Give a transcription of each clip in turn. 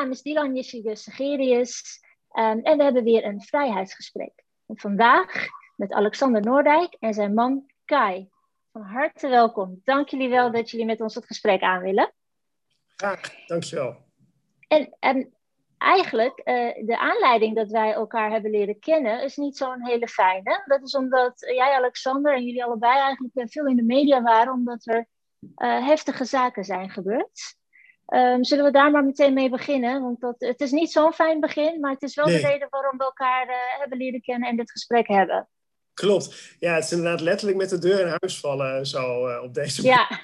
naam is Dylan Jessica Segerius um, en we hebben weer een vrijheidsgesprek. En vandaag met Alexander Noordijk en zijn man Kai. Van harte welkom. Dank jullie wel dat jullie met ons het gesprek aan willen. Graag, dankjewel. En, en eigenlijk, uh, de aanleiding dat wij elkaar hebben leren kennen, is niet zo'n hele fijne. Dat is omdat jij, Alexander, en jullie allebei eigenlijk veel in de media waren, omdat er uh, heftige zaken zijn gebeurd. Um, zullen we daar maar meteen mee beginnen? Want dat, het is niet zo'n fijn begin, maar het is wel de reden waarom we elkaar uh, hebben leren kennen en dit gesprek hebben. Klopt. Ja, het is inderdaad letterlijk met de deur in huis vallen zo uh, op deze Ja.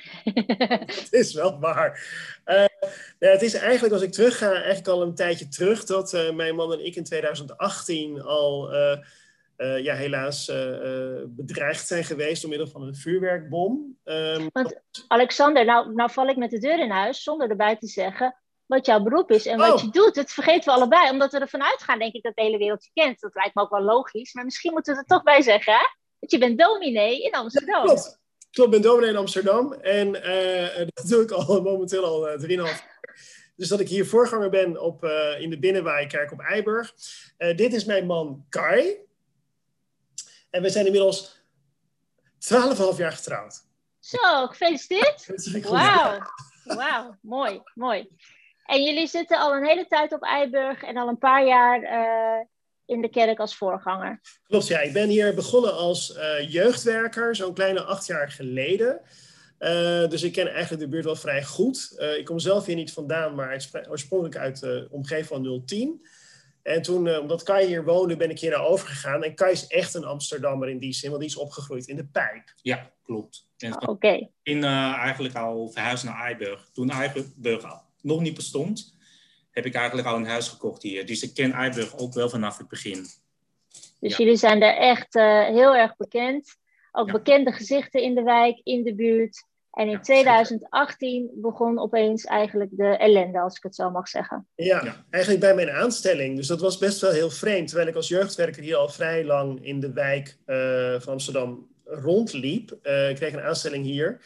het is wel waar. Uh, ja, het is eigenlijk, als ik terugga, eigenlijk al een tijdje terug... dat mijn man en ik in 2018 al ja, helaas bedreigd zijn geweest... door middel van een vuurwerkbom. Um, Want Alexander, nou, nou val ik met de deur in huis zonder erbij te zeggen wat jouw beroep is en wat Oh. je doet. Dat vergeten we allebei, omdat we ervan uitgaan, denk ik, dat de hele wereld je kent. Dat lijkt me ook wel logisch, maar misschien moeten we er toch bij zeggen, hè? Dat je bent dominee in Amsterdam. Klopt. Klopt, ik ben dominee in Amsterdam. En eh, dat doe ik al momenteel al uh, 3,5 jaar. Dus dat ik hier voorganger ben op, in de Binnenwaaikerk op Eiburg. Dit is mijn man Kai. En we zijn inmiddels 12,5 jaar getrouwd. Zo, gefeliciteerd. Wauw, wauw, mooi, mooi. En jullie zitten al een hele tijd op Eiburg en al een paar jaar uh, in de kerk als voorganger. Klopt, ja. Ik ben hier begonnen als uh, jeugdwerker, zo'n kleine acht jaar geleden. Uh, dus ik ken eigenlijk de buurt wel vrij goed. ik kom zelf hier niet vandaan, maar oorspronkelijk uit de omgeving van 010. En toen, omdat Kai hier woonde, ben ik hier naar overgegaan. En Kai is echt een Amsterdammer in die zin, want die is opgegroeid in de pijp. Ja, klopt. Oké. Okay. In eigenlijk al verhuisd naar Eiburg. Toen Eiburg al nog niet bestond, heb ik eigenlijk al een huis gekocht hier. Dus ik ken Eiburg ook wel vanaf het begin. Dus Ja. jullie zijn daar echt uh, heel erg bekend. Ook Ja. bekende gezichten in de wijk, in de buurt. En in Ja, 2018 begon opeens eigenlijk de ellende, als ik het zo mag zeggen. Ja, Ja. eigenlijk bij mijn aanstelling. Dus dat was best wel heel vreemd. Terwijl ik als jeugdwerker hier al vrij lang in de wijk eh, van Amsterdam rondliep. Eh, ik kreeg een aanstelling hier.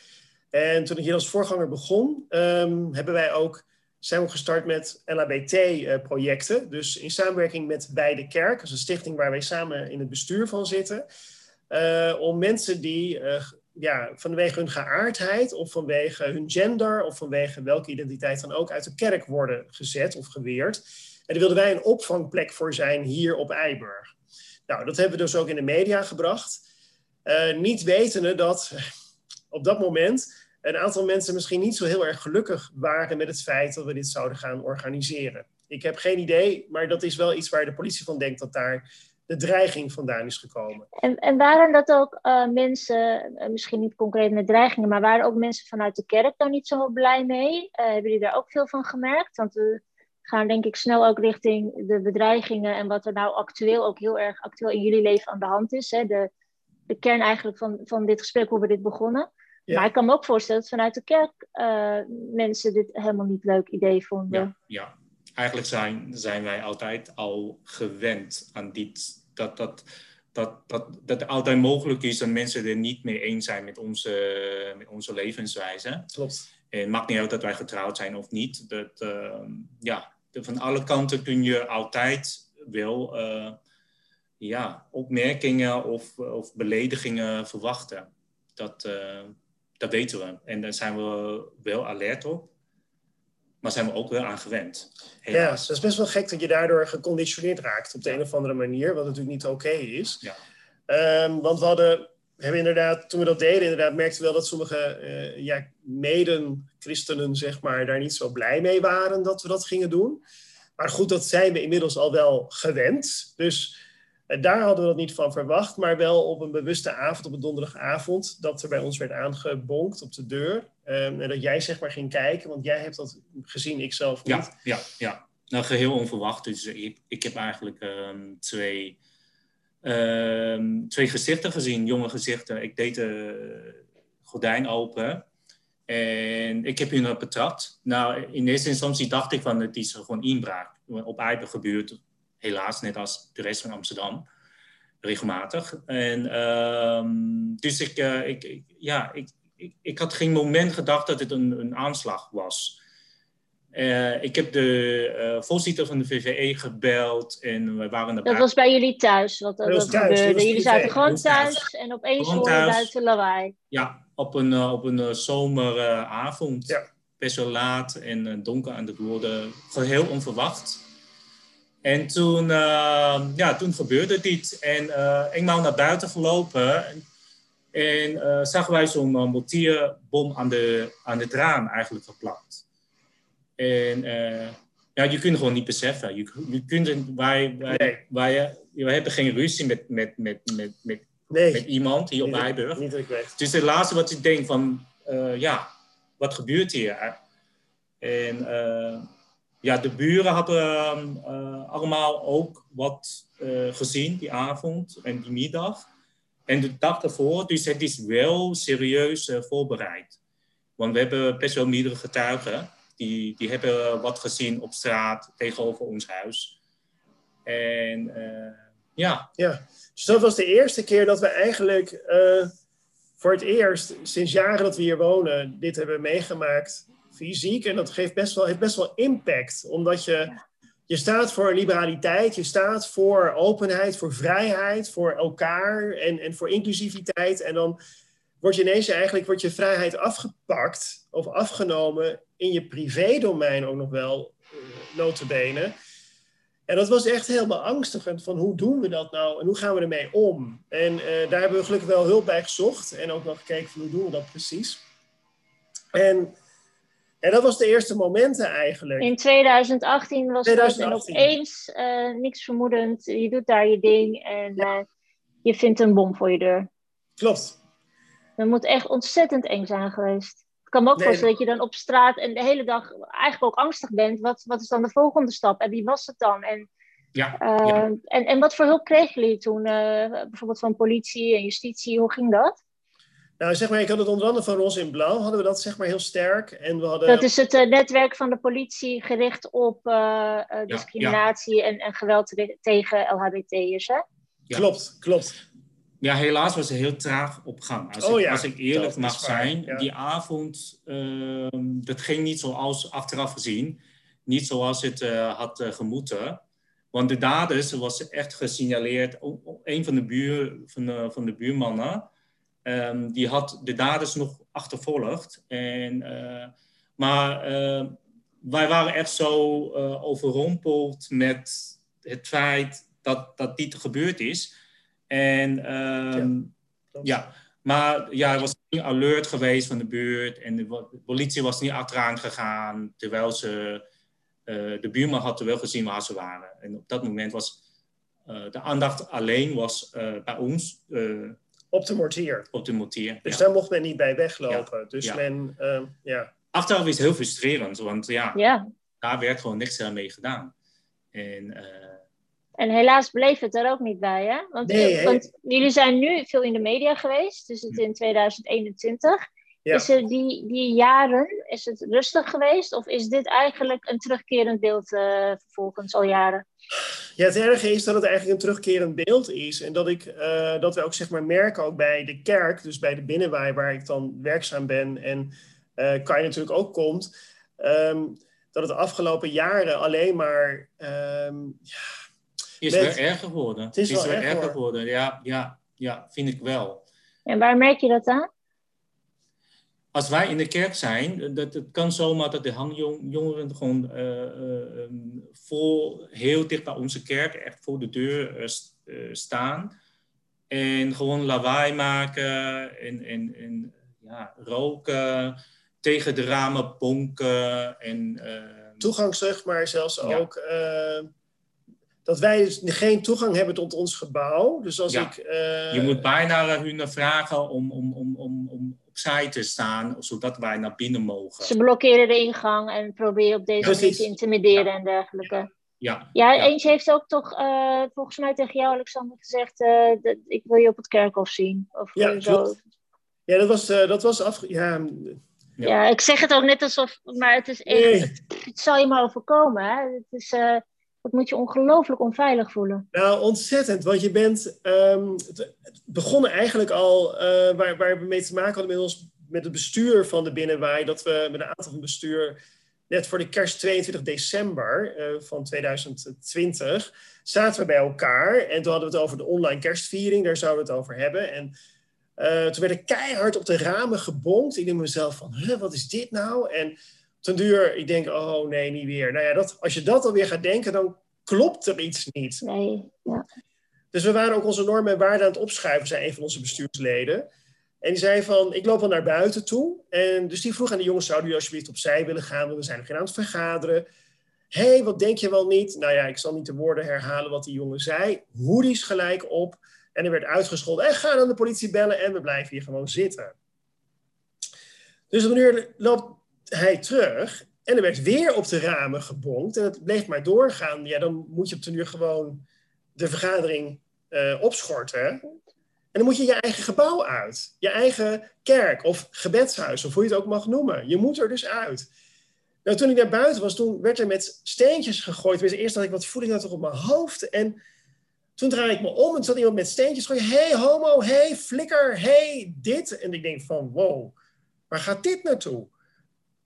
En toen ik hier als voorganger begon, ehm, hebben wij ook, zijn we ook gestart met LHBT-projecten. Dus in samenwerking met Beide Kerk, dat is een stichting waar wij samen in het bestuur van zitten. eh, om mensen die eh, ja, vanwege hun geaardheid of vanwege hun gender of vanwege welke identiteit dan ook uit de kerk worden gezet of geweerd. En daar wilden wij een opvangplek voor zijn hier op Eiburg. Nou, dat hebben we dus ook in de media gebracht. Eh, niet wetende dat op dat moment een aantal mensen misschien niet zo heel erg gelukkig waren met het feit dat we dit zouden gaan organiseren. Ik heb geen idee, maar dat is wel iets waar de politie van denkt dat daar de dreiging vandaan is gekomen. En, en waren dat ook uh, mensen, uh, misschien niet concreet met dreigingen, maar waren ook mensen vanuit de kerk daar niet zo blij mee? Uh, hebben jullie daar ook veel van gemerkt? Want we gaan denk ik snel ook richting de bedreigingen en wat er nou actueel ook heel erg actueel in jullie leven aan de hand is. Hè? De, de kern eigenlijk van, van dit gesprek, hoe we dit begonnen. Ja. Maar ik kan me ook voorstellen dat vanuit de kerk mensen dit helemaal niet leuk idee vonden. Ja, ja. eigenlijk zijn, zijn wij altijd al gewend aan dit dat, dat, dat, dat, altijd mogelijk is dat mensen er niet mee eens zijn met onze, met onze levenswijze. Klopt. En het maakt niet uit dat wij getrouwd zijn of niet. Dat, uh, ja, van alle kanten kun je altijd wel uh, ja, opmerkingen of, of beledigingen verwachten. Dat, uh, dat weten we. En daar zijn we wel alert op. Maar zijn we ook wel aan gewend. Helaas. Ja, dat is best wel gek dat je daardoor geconditioneerd raakt op de een of andere manier, wat natuurlijk niet oké okay is. Ja. Um, want we hadden, hebben inderdaad, toen we dat deden, inderdaad merkten we wel dat sommige uh, ja, meden-christenen, zeg maar, daar niet zo blij mee waren dat we dat gingen doen. Maar goed, dat zijn we inmiddels al wel gewend. Dus daar hadden we dat niet van verwacht, maar wel op een bewuste avond, op een donderdagavond, dat er bij ons werd aangebonkt op de deur. Um, en dat jij zeg maar ging kijken, want jij hebt dat gezien, ik zelf niet. Ja, ja, ja. Nou, geheel onverwacht. Dus ik, ik heb eigenlijk um, twee, um, twee gezichten gezien, jonge gezichten. Ik deed de gordijn open en ik heb hun betrapt. Nou, in eerste instantie dacht ik van het is gewoon inbraak. Op Eipen gebeurt helaas, net als de rest van Amsterdam, regelmatig. En dus ik, uh, ik, ik, ja, ik, ik, ik had geen moment gedacht dat het een, een aanslag was. Uh, ik heb de uh, voorzitter van de VVE gebeld en we waren erbij. Dat was bij jullie thuis, wat dat, dat thuis, gebeurde. Jullie zaten gewoon thuis, en opeens hoorde je buiten lawaai. Ja, op een, uh, op een zomeravond. Ja. Best wel laat en donker aan het worden. Geheel onverwacht. En toen, ja, toen gebeurde dit. En eenmaal naar buiten gelopen. En zagen wij zo'n mortierbom aan de, aan het raam eigenlijk geplakt. En uh, ja, je kunt gewoon niet beseffen. Je, je kunt, wij, wij, nee. wij, wij hebben geen ruzie met, met, met, met, met, nee. met iemand hier op Heiburg. Ik. Dus het laatste wat je denkt van, uh, ja, wat gebeurt hier? En uh, ja, de buren hadden uh, allemaal ook wat gezien die avond en die middag. En de dag ervoor, dus het is wel serieus voorbereid. Want we hebben best wel meerdere getuigen die, die hebben wat gezien op straat tegenover ons huis. En ja. Ja, dus dat was de eerste keer dat we eigenlijk voor het eerst sinds jaren dat we hier wonen dit hebben meegemaakt fysiek. En dat geeft best wel, heeft best wel impact, omdat je, je staat voor liberaliteit, je staat voor openheid, voor vrijheid, voor elkaar en, en voor inclusiviteit. En dan wordt je ineens eigenlijk wordt je vrijheid afgepakt of afgenomen in je privédomein ook nog wel, uh, notabene. En dat was echt heel beangstigend van hoe doen we dat nou en hoe gaan we ermee om? En uh, daar hebben we gelukkig wel hulp bij gezocht en ook nog gekeken van hoe doen we dat precies. En, en dat was de eerste momenten eigenlijk. In 2018 was 2018. het en opeens uh, niks vermoedend, je doet daar je ding en ja. je vindt een bom voor je deur. Klopt. Dat moet echt ontzettend eng zijn geweest. Ik kan me ook nee, voorstellen dat je dan op straat en de hele dag eigenlijk ook angstig bent. Wat, wat is dan de volgende stap? En wie was het dan? En, ja, uh, ja. En, en wat voor hulp kregen jullie toen? Uh, bijvoorbeeld van politie en justitie, hoe ging dat? Nou, zeg maar, ik had het onder andere van Roze in Blauw, hadden we dat zeg maar heel sterk. En we hadden... Dat is het uh, netwerk van de politie gericht op discriminatie ja, ja. En, en geweld tegen LHBT'ers, hè? Klopt, klopt. Ja, helaas was het heel traag op gang. Als, oh, ik, als ik eerlijk mag zijn, ja. die avond, uh, dat ging niet zoals achteraf gezien. Niet zoals het uh, had uh, gemoeten. Want de daders was echt gesignaleerd. Een van de, buur, van de, van de buurmannen, um, die had de daders nog achtervolgd. En, eh, maar ehm, wij waren echt zo overrompeld met het feit dat, dat dit gebeurd is en um, ja, ja, maar ja, er was niet alert geweest van de buurt en de politie was niet achteraan gegaan, terwijl ze, uh, de buurman had wel gezien waar ze waren. En op dat moment was de aandacht alleen was bij ons. Op de mortier. Op de mortier, Dus ja. daar mocht men niet bij weglopen. Ja. Dus men, ja. Achteraf is het heel frustrerend, want ja, ja. daar werd gewoon niks mee gedaan. En en helaas bleef het er ook niet bij, hè? Want, nee, want jullie zijn nu veel in de media geweest, dus het in 2021. Ja. Is er die, die jaren, is het rustig geweest? Of is dit eigenlijk een terugkerend beeld uh, vervolgens al jaren? Ja, het erge is dat het eigenlijk een terugkerend beeld is. En dat, ik, uh, dat we ook zeg maar merken, ook bij de kerk, dus bij de binnenwaai waar ik dan werkzaam ben en uh, kan je natuurlijk ook komt, um, dat het de afgelopen jaren alleen maar um, ja, is met... wel erger geworden. Het is, is wel, erger geworden, ja, ja, ja, vind ik wel. En waar merk je dat aan? Als wij in de kerk zijn, dat, het kan zomaar dat de hangjongeren gewoon uh, uh, voor, heel dicht bij onze kerk, echt voor de deur uh, staan. En gewoon lawaai maken en, en, en ja, roken, tegen de ramen bonken. En, Toegang, zeg maar, zelfs ja. ook dat wij dus geen toegang hebben tot ons gebouw. Dus als ja. ik. Je moet bijna hun vragen om, om, om, om, om opzij te staan, zodat wij naar binnen mogen. Ze blokkeren de ingang en proberen op deze manier te intimideren ja. en dergelijke. Ja. Ja, ja, eentje heeft ook toch uh, volgens mij tegen jou, Alexander, gezegd: uh, dat, ik wil je op het kerkhof zien. Of ja, zo. Ja, dat was, dat was af. Ja, ja. ja. ik zeg het ook net alsof, maar het is echt, nee. het, het, zal je maar overkomen. Hè? Het is, dat moet je ongelooflijk onveilig voelen. Nou, ontzettend. Want je bent um, begonnen eigenlijk al uh, waar, waar we mee te maken hadden met, ons, met het bestuur van de Binnenwaai. Dat we met een aantal van bestuur net voor de kerst 22 december uh, van 2020, zaten we bij elkaar. En toen hadden we het over de online kerstviering, daar zouden we het over hebben. En uh, toen werd ik keihard op de ramen gebonkt. Ik denk mezelf van, wat is dit nou? En ten duur, ik denk, oh nee, niet weer. Nou ja, dat, als je dat alweer gaat denken, dan klopt er iets niet. Nee, ja. Dus we waren ook onze normen en waarden aan het opschuiven, zei een van onze bestuursleden. En die zei van, ik loop al naar buiten toe. En dus die vroeg aan de jongens, zouden jullie alsjeblieft opzij willen gaan? Want we zijn nog geen aan het vergaderen. Hé, hey, wat denk je wel niet? Nou ja, ik zal niet de woorden herhalen wat die jongen zei. Hoedies gelijk op. En er werd uitgescholden. En ga dan de politie bellen en we blijven hier gewoon zitten. Dus op een uur loopt hij terug. En er werd weer op de ramen gebonkt. En het bleef maar doorgaan. Ja, dan moet je op de uur gewoon de vergadering uh, opschorten. En dan moet je je eigen gebouw uit. Je eigen kerk of gebedshuis, of hoe je het ook mag noemen. Je moet er dus uit. Nou, toen ik naar buiten was, toen werd er met steentjes gegooid. Eerst had ik wat voeding had op mijn hoofd. En toen draaide ik me om en zat iemand met steentjes gooien. hey, homo, hey, flikker, hey, dit. En ik denk van, wow, waar gaat dit naartoe?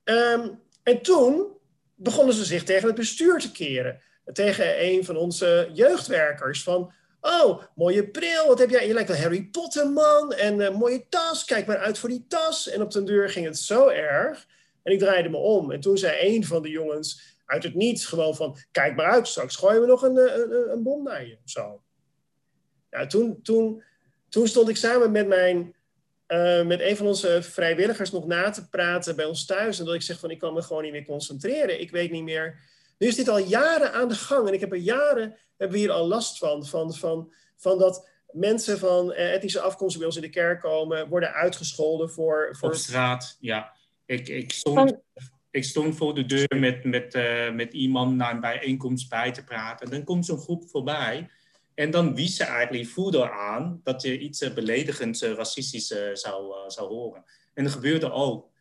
Ehm, en toen begonnen ze zich tegen het bestuur te keren. Tegen een van onze jeugdwerkers. Van, Oh, mooie bril. Wat heb jij? Je lijkt wel Harry Potter, man. En uh, mooie tas. Kijk maar uit voor die tas. En op den deur ging het zo erg. En ik draaide me om. En toen zei een van de jongens uit het niets gewoon van... Kijk maar uit, straks gooien we nog een, eh, een, een bom naar je. Zo. Nou, toen, toen, toen stond ik samen met mijn... Uh, met een van onze vrijwilligers nog na te praten bij ons thuis. En dat ik zeg van, ik kan me gewoon niet meer concentreren. Ik weet niet meer... Nu is dit al jaren aan de gang. En ik heb er jaren hebben we hier al last van. Van, van, van dat mensen van eh, etnische afkomst bij ons in de kerk komen, worden uitgescholden voor. voor... Op straat, ja. Ik, ik, stond, ik stond voor de deur met, met, uh, met iemand naar een bijeenkomst bij te praten. Dan komt zo'n groep voorbij. En dan wies ze eigenlijk voerder aan dat je iets uh, beledigends, racistisch zou, zou horen. En dat gebeurde ook.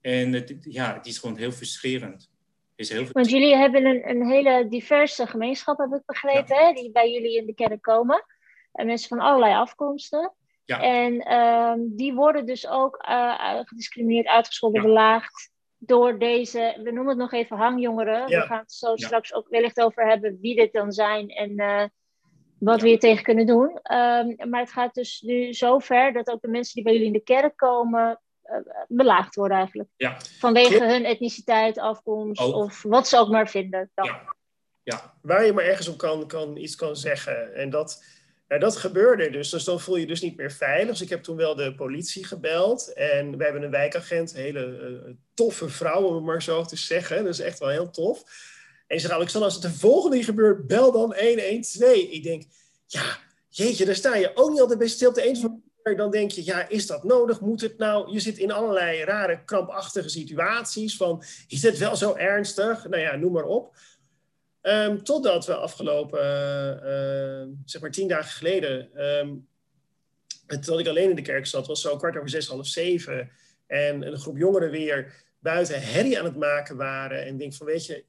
En het, ja, het is gewoon heel frustrerend. Is heel Want jullie hebben een, een hele diverse gemeenschap, heb ik begrepen, hè, die bij jullie in de kerk komen. En mensen van allerlei afkomsten. Ja. En ehm, die worden dus ook uh, gediscrimineerd, uitgescholden, belaagd door deze, we noemen het nog even hangjongeren. We gaan het zo straks ook wellicht over hebben wie dit dan zijn en uh, wat we hier tegen kunnen doen. Um, maar het gaat dus nu zo ver dat ook de mensen die bij jullie in de kerk komen, eh, belaagd worden eigenlijk. Ja. Vanwege hun etniciteit, afkomst of wat ze ook maar vinden. Ja. ja. Waar je maar ergens op kan, kan, iets kan zeggen. En dat, nou, dat gebeurde dus. Dus dan voel je je dus niet meer veilig. Dus ik heb toen wel de politie gebeld. En we hebben een wijkagent, een hele uh, toffe vrouw, om het maar zo te zeggen. Dat is echt wel heel tof. En zegt, Alexander, als het de volgende gebeurt, bel dan 112. Ik denk, ja, jeetje, daar sta je ook niet altijd bij stil. Op de een van dan denk je, ja, is dat nodig? Moet het nou? Je zit in allerlei rare, krampachtige situaties van, is het wel zo ernstig? Nou ja, noem maar op. Um, totdat we afgelopen, uh, zeg maar tien dagen geleden, um, dat ik alleen in de kerk zat, was zo kwart over zes, half zeven. En een groep jongeren weer buiten herrie aan het maken waren. En denk van, weet je,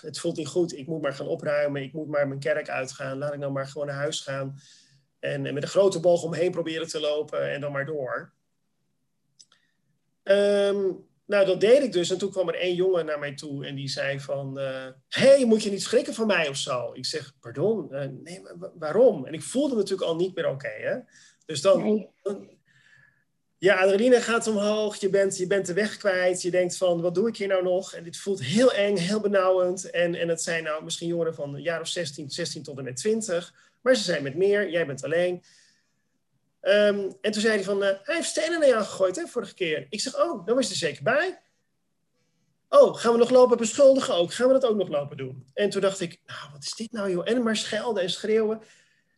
het voelt niet goed. Ik moet maar gaan opruimen. Ik moet maar mijn kerk uitgaan. Laat ik nou maar gewoon naar huis gaan. En, met een grote boog omheen proberen te lopen en dan maar door. Ehm, nou, dat deed ik dus. En toen kwam er één jongen naar mij toe en die zei van... Hé, uh, hey, moet je niet schrikken van mij of zo? Ik zeg, pardon? Uh, nee, maar waarom? En ik voelde me natuurlijk al niet meer oké, hè? Dus dan, Ja, adrenaline gaat omhoog. Je bent, je bent de weg kwijt. Je denkt van, wat doe ik hier nou nog? En dit voelt heel eng, heel benauwend. En, en het zijn nou misschien jongeren van een jaar of 16, 16 tot en met 20... Maar ze zijn met meer, jij bent alleen. Ehm, en toen zei hij van, uh, hij heeft stenen naar jou gegooid, hè, vorige keer. Ik zeg, oh, dan was je er zeker bij. Oh, gaan we nog lopen beschuldigen ook? Gaan we dat ook nog lopen doen? En toen dacht ik, nou, wat is dit nou, joh? En maar schelden en schreeuwen.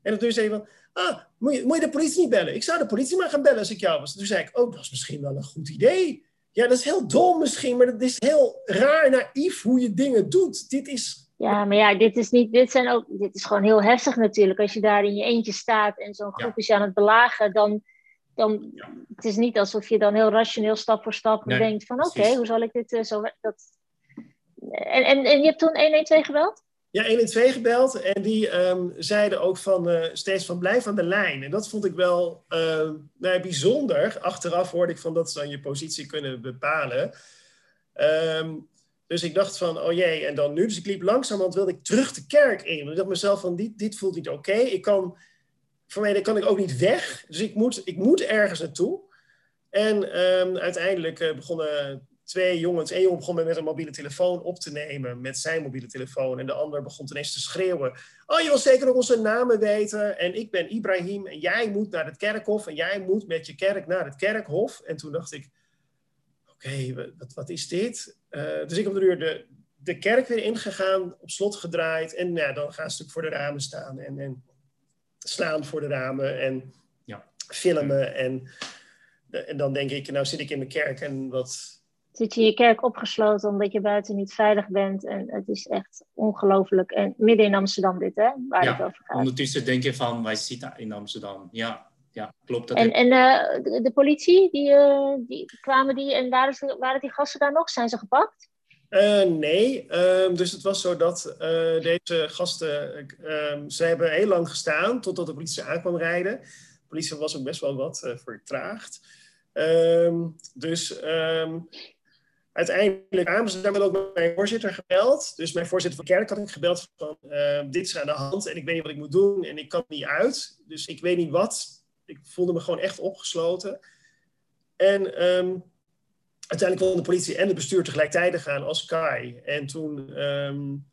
En toen zei hij van, ah, moet je, moet je de politie niet bellen? Ik zou de politie maar gaan bellen als ik jou was. En toen zei ik, oh, dat is misschien wel een goed idee. Ja, dat is heel dom misschien, maar dat is heel raar, naïef hoe je dingen doet. Dit is ja, maar ja, dit is, niet, dit, zijn ook, dit is gewoon heel heftig natuurlijk. Als je daar in je eentje staat en zo'n groep is aan het belagen, dan, dan het is niet alsof je dan heel rationeel stap voor stap denkt van oké, hoe zal ik dit uh, zo... Dat... En, en, en je hebt toen 112 gebeld? Ja, 112 gebeld en die um, zeiden ook van uh, steeds van blijf aan de lijn. En dat vond ik wel uh, nou, bijzonder. Achteraf hoorde ik van dat ze dan je positie kunnen bepalen. Um, Dus ik dacht van, oh jee, en dan nu? Dus ik liep langzaam, want wilde ik terug de kerk in. Ik dacht mezelf van, dit, dit voelt niet oké. Ik kan, voor mij kan ik ook niet weg. Dus ik moet, ik moet ergens naartoe. En uiteindelijk uh, begonnen twee jongens. Eén jongen begon met een mobiele telefoon op te nemen met zijn mobiele telefoon. En de ander begon ineens te schreeuwen. Oh, je wil zeker nog onze namen weten. En ik ben Ibrahim en jij moet naar het kerkhof. En jij moet met je kerk naar het kerkhof. En toen dacht ik, oké, wat, wat, is dit? Uh, dus ik heb er de, de kerk weer ingegaan, op slot gedraaid. En ja, dan gaan ze voor de ramen staan en, en slaan voor de ramen en ja. filmen. En, en dan denk ik, nou zit ik in mijn kerk en wat, zit je in je kerk opgesloten omdat je buiten niet veilig bent. En het is echt ongelooflijk. En midden in Amsterdam dit, hè? Waar ja, het over gaat. ondertussen denk je van, wij zitten in Amsterdam. Ja, ja klopt. Dat en en uh, de, de, politie, die, uh, die kwamen die en waren, waren die gasten daar nog? Zijn ze gepakt? Uh, nee, ehm, dus het was zo dat deze gasten, ehm, ze hebben heel lang gestaan totdat de politie aankwam rijden. De politie was ook best wel wat vertraagd. Um, dus uiteindelijk daar ook mijn voorzitter gebeld. Dus mijn voorzitter van kerk had ik gebeld van uh, dit is aan de hand en ik weet niet wat ik moet doen en ik kan niet uit. Dus ik weet niet wat. Ik voelde me gewoon echt opgesloten. En um, uiteindelijk wilde de politie en het bestuur tegelijkertijd gaan als Kai. En toen, um,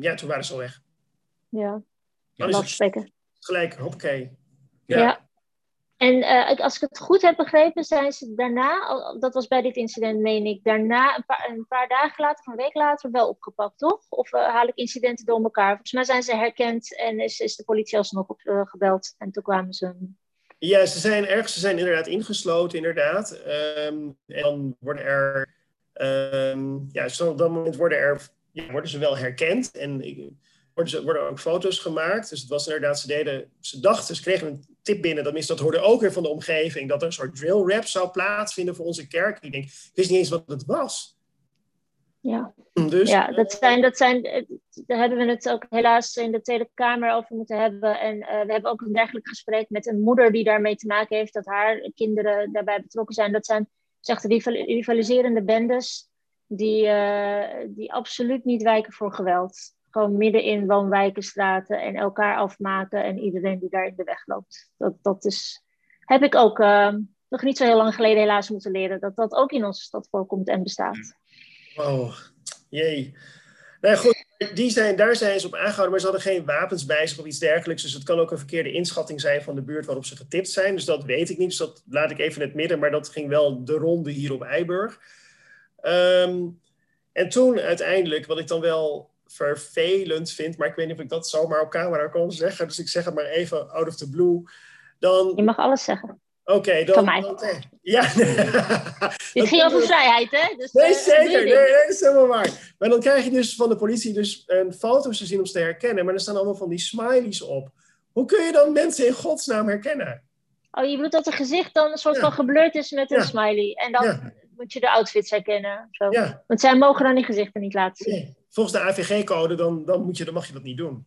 ja, toen waren ze al weg. Ja. Gelijk. Ja. ja. En uh, als ik het goed heb begrepen, zijn ze daarna, dat was bij dit incident, meen ik, daarna een paar, dagen later, een week later, wel opgepakt, toch? Of uh, haal ik incidenten door elkaar? Volgens mij zijn ze herkend en is, is de politie alsnog op, uh, gebeld en toen kwamen ze. Ja, ze zijn ergens, ze zijn inderdaad ingesloten, inderdaad. Um, en dan worden er, um, ja, dus op dat moment worden er, ja, worden ze wel herkend. En worden, ze, worden ook foto's gemaakt. Dus het was inderdaad, ze deden, ze dachten, ze kregen een tip binnen, dat, dat hoorde ook weer van de omgeving, dat er een soort drill rap zou plaatsvinden voor onze kerk. Ik denk, ik wist niet eens wat het was. Ja, dus, ja dat zijn, dat zijn, daar hebben we het ook helaas in de Tweede Kamer over moeten hebben. En uh, we hebben ook een dergelijk gesprek met een moeder die daarmee te maken heeft, dat haar kinderen daarbij betrokken zijn. Dat zijn, zegt rivaliserende bendes die, uh, die absoluut niet wijken voor geweld gewoon midden in woonwijkenstraten en elkaar afmaken en iedereen die daar in de weg loopt. Dat, dat is, heb ik ook uh, nog niet zo heel lang geleden helaas moeten leren, dat dat ook in onze stad voorkomt en bestaat. Oh, jee. Nou goed, die zijn, daar zijn ze op aangehouden, maar ze hadden geen wapens bij zich of iets dergelijks. Dus het kan ook een verkeerde inschatting zijn van de buurt waarop ze getipt zijn. Dus dat weet ik niet, dus dat laat ik even in het midden. Maar dat ging wel de ronde hier op Eiburg. Um, en toen uiteindelijk, wat ik dan wel vervelend vind, maar ik weet niet of ik dat zomaar op camera kan zeggen, dus ik zeg het maar even out of the blue. Dan... Je mag alles zeggen. Oké, dan. Van mij. Dan, ja. Dit ging over vrijheid, hè? Dus, nee, uh, zeker. Nee, dat is helemaal waar. Maar dan krijg je dus van de politie dus een foto's te zien om ze te herkennen, maar er staan allemaal van die smileys op. Hoe kun je dan mensen in godsnaam herkennen? Oh, je bedoelt dat het gezicht dan een soort van geblurred is met een smiley. En dan moet je de outfits herkennen. Zo. Want zij mogen dan die gezichten niet laten zien. Nee volgens de AVG-code, dan, dan, moet je, dan mag je dat niet doen.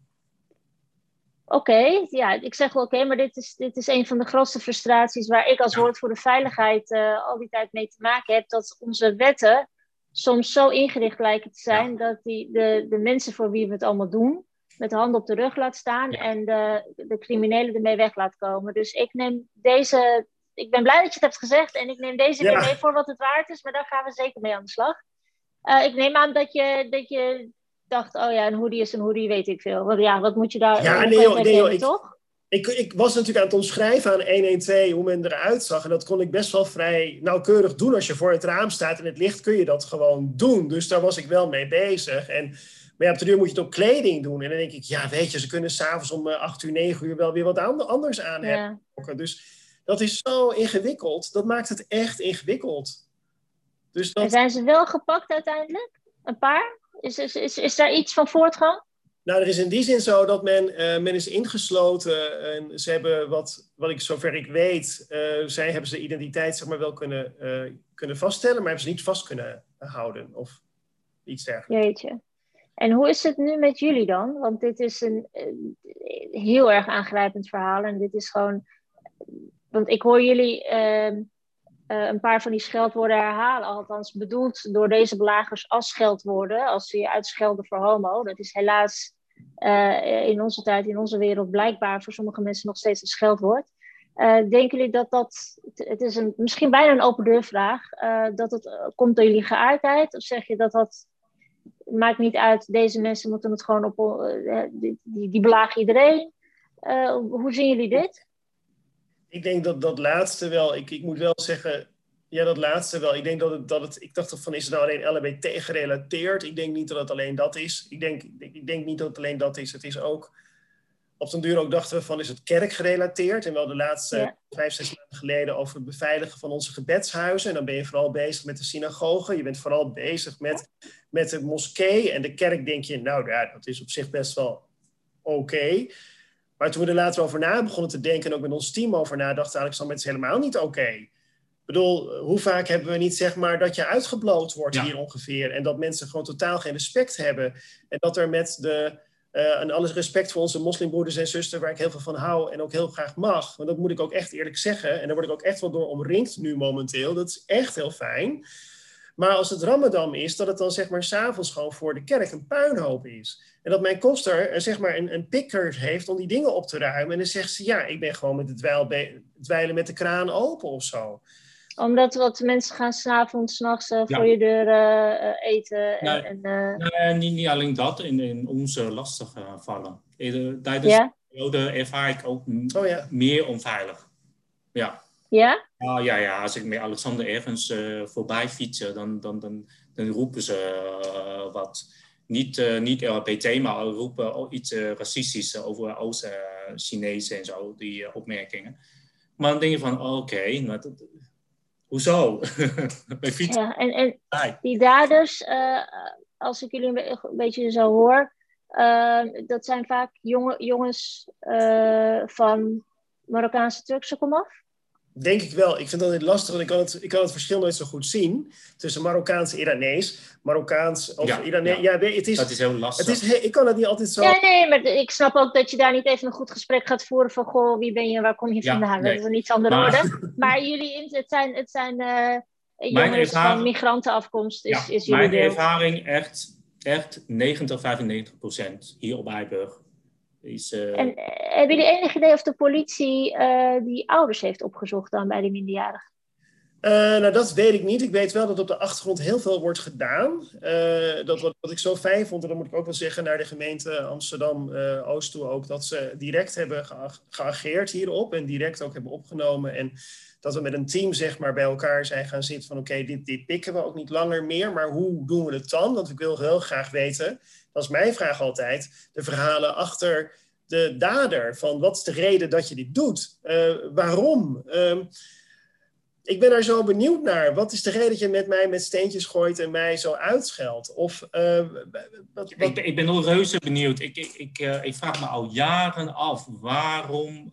Oké, ja, ik zeg wel oké, maar dit is, dit is een van de grootste frustraties waar ik als ja. woord voor de veiligheid uh, al die tijd mee te maken heb. Dat onze wetten soms zo ingericht lijken te zijn dat die, de, de mensen voor wie we het allemaal doen, met de handen op de rug laat staan en de, de criminelen ermee weg laat komen. Dus ik neem deze, ik ben blij dat je het hebt gezegd en ik neem deze weer mee voor wat het waard is, maar daar gaan we zeker mee aan de slag. Uh, ik neem aan dat je, dat je dacht, oh ja, een hoodie is een hoodie, weet ik veel. Want ja, wat moet je daar... Ja, nee joh, nee, joh ik, toch? Ik, ik was natuurlijk aan het omschrijven aan 112 hoe men eruit zag. En dat kon ik best wel vrij nauwkeurig doen. Als je voor het raam staat in het licht, kun je dat gewoon doen. Dus daar was ik wel mee bezig. En, maar ja, op de duur moet je het op kleding doen. En dan denk ik, ja, weet je, ze kunnen s'avonds om 8 uur, 9 uur wel weer wat anders aan hebben. Dus dat is zo ingewikkeld. Dat maakt het echt ingewikkeld. Dus dat... En zijn ze wel gepakt uiteindelijk? Een paar? Is, is, is, is daar iets van voortgang? Nou, er is in die zin zo dat men, uh, men is ingesloten en ze hebben, wat, wat ik zover ik weet, uh, zij hebben ze identiteit zeg maar, wel kunnen, uh, kunnen vaststellen, maar hebben ze niet vast kunnen houden of iets dergelijks. Jeetje. En hoe is het nu met jullie dan? Want dit is een heel erg aangrijpend verhaal en dit is gewoon, want ik hoor jullie ehm, een paar van die scheldwoorden herhalen. Althans, bedoeld door deze belagers als scheldwoorden. Als ze je uitschelden voor homo. Dat is helaas in onze tijd, in onze wereld, blijkbaar voor sommige mensen nog steeds een scheldwoord. denken jullie dat dat, het is een, misschien bijna een open deurvraag, dat het komt door jullie geaardheid? Of zeg je dat dat maakt niet uit, deze mensen moeten het gewoon op, die, die belagen iedereen? hoe zien jullie dit? Ik denk dat dat laatste wel, ik, ik moet wel zeggen, ja, dat laatste wel. Ik denk dat het, dat het ik dacht van, is het nou alleen LHBT gerelateerd? Ik denk niet dat het alleen dat is. Ik denk, ik denk niet dat het alleen dat is. Het is ook, op den duur ook dachten we van, is het kerkgerelateerd? En wel de laatste vijf, zes maanden geleden over het beveiligen van onze gebedshuizen. En dan ben je vooral bezig met de synagoge. Je bent vooral bezig met, met de moskee. En de kerk denk je, nou ja, dat is op zich best wel oké. Maar toen we er later over na begonnen te denken en ook met ons team over nadachten, Alexander, het is helemaal niet oké. Ik bedoel, hoe vaak hebben we niet zeg maar dat je uitgebloot wordt hier ongeveer en dat mensen gewoon totaal geen respect hebben en dat er met de uh, en alles respect voor onze moslimbroeders en zusters, waar ik heel veel van hou en ook heel graag mag. Want dat moet ik ook echt eerlijk zeggen. En daar word ik ook echt wel door omringd nu momenteel. Dat is echt heel fijn. Maar als het Ramadan is, dat het dan zeg maar s'avonds gewoon voor de kerk een puinhoop is. En dat mijn koster uh, zeg maar een, een pikker heeft om die dingen op te ruimen. En dan zegt ze, ja, ik ben gewoon met het dweilen met de kraan open of zo. Omdat wat mensen gaan s'avonds, s'nachts uh, voor je deur uh, eten. En, nee, en, nee, niet, niet alleen dat, in, in onze lastige vallen. Tijdens ja? de periode ervaar ik ook oh, ja. meer onveilig. Ja. Ja? Ah, ja, ja, als ik met Alexander ergens voorbij fietsen, dan, dan, dan, dan roepen ze wat niet, uh, niet LHBT, maar roepen iets uh, racistisch over Oost-Chinezen en zo, die opmerkingen. Maar dan denk je van, oké, okay, hoezo? Bij fietsen. Ja, en, en die daders, als ik jullie een, een beetje zo hoor, dat zijn vaak jonge, jongens van Marokkaanse Turkse komaf? Denk ik wel. Ik vind dat altijd lastig, want ik kan, het, ik kan het verschil nooit zo goed zien tussen Marokkaans en Iranees. Marokkaans of ja, Iranees. Ja. ja. het is, dat is heel lastig. Het is, ik kan het niet altijd zo. Ja, nee, maar ik snap ook dat je daar niet even een goed gesprek gaat voeren van goh, wie ben je waar kom je vandaan? Nee. Dat is een iets andere maar, orde. Maar jullie, het zijn, het zijn uh, jongens van migrantenafkomst. Is, is jullie mijn ervaring echt, echt 90, 95 procent hier op Eiburg. Is, uh... En uh, hebben jullie enig idee of de politie uh, die ouders heeft opgezocht dan bij de minderjarigen? Nou, dat weet ik niet. Ik weet wel dat op de achtergrond heel veel wordt gedaan. dat wat, wat, ik zo fijn vond, en dan moet ik ook wel zeggen naar de gemeente Amsterdam-Oost toe ook, dat ze direct hebben geageerd hierop en direct ook hebben opgenomen. En dat we met een team zeg maar bij elkaar zijn gaan zitten van oké, dit, dit pikken we ook niet langer meer, maar hoe doen we het dan? Want ik wil heel graag weten dat is mijn vraag altijd, de verhalen achter de dader. Van wat is de reden dat je dit doet? Waarom? Uh, ik ben daar zo benieuwd naar. Wat is de reden dat je met mij met steentjes gooit en mij zo uitscheldt? Of, uh, wat, wat... Ik, ik, ben al reuze benieuwd. Ik, ik, ik, uh, ik, vraag me al jaren af waarom,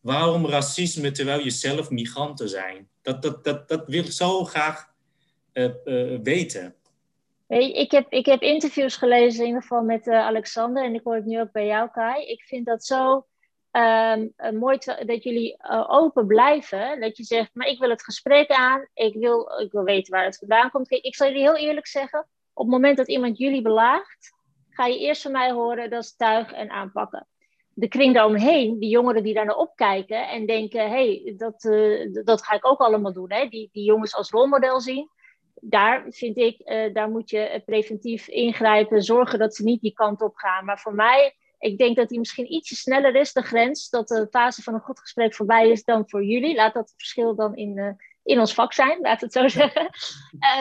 waarom racisme terwijl je zelf migranten zijn. Dat, dat, dat, dat wil ik zo graag weten. Ik heb, ik heb interviews gelezen, in ieder geval met uh, Alexander, en ik hoor het nu ook bij jou, Kai. Ik vind dat zo um, mooi dat jullie uh, open blijven. Dat je zegt, maar ik wil het gesprek aan, ik wil, ik wil weten waar het vandaan komt. Ik zal jullie heel eerlijk zeggen, op het moment dat iemand jullie belaagt, ga je eerst van mij horen, dat is tuig en aanpakken. De kring daaromheen, die jongeren die daar naar opkijken en denken, hey, dat, uh, dat ga ik ook allemaal doen. Hè? Die, die jongens als rolmodel zien daar vind ik, daar moet je eh, preventief ingrijpen, zorgen dat ze niet die kant op gaan. Maar voor mij, ik denk dat die misschien ietsje sneller is, de grens, dat de fase van een goed gesprek voorbij is dan voor jullie. Laat dat verschil dan in, uh, in ons vak zijn, laat het zo zeggen.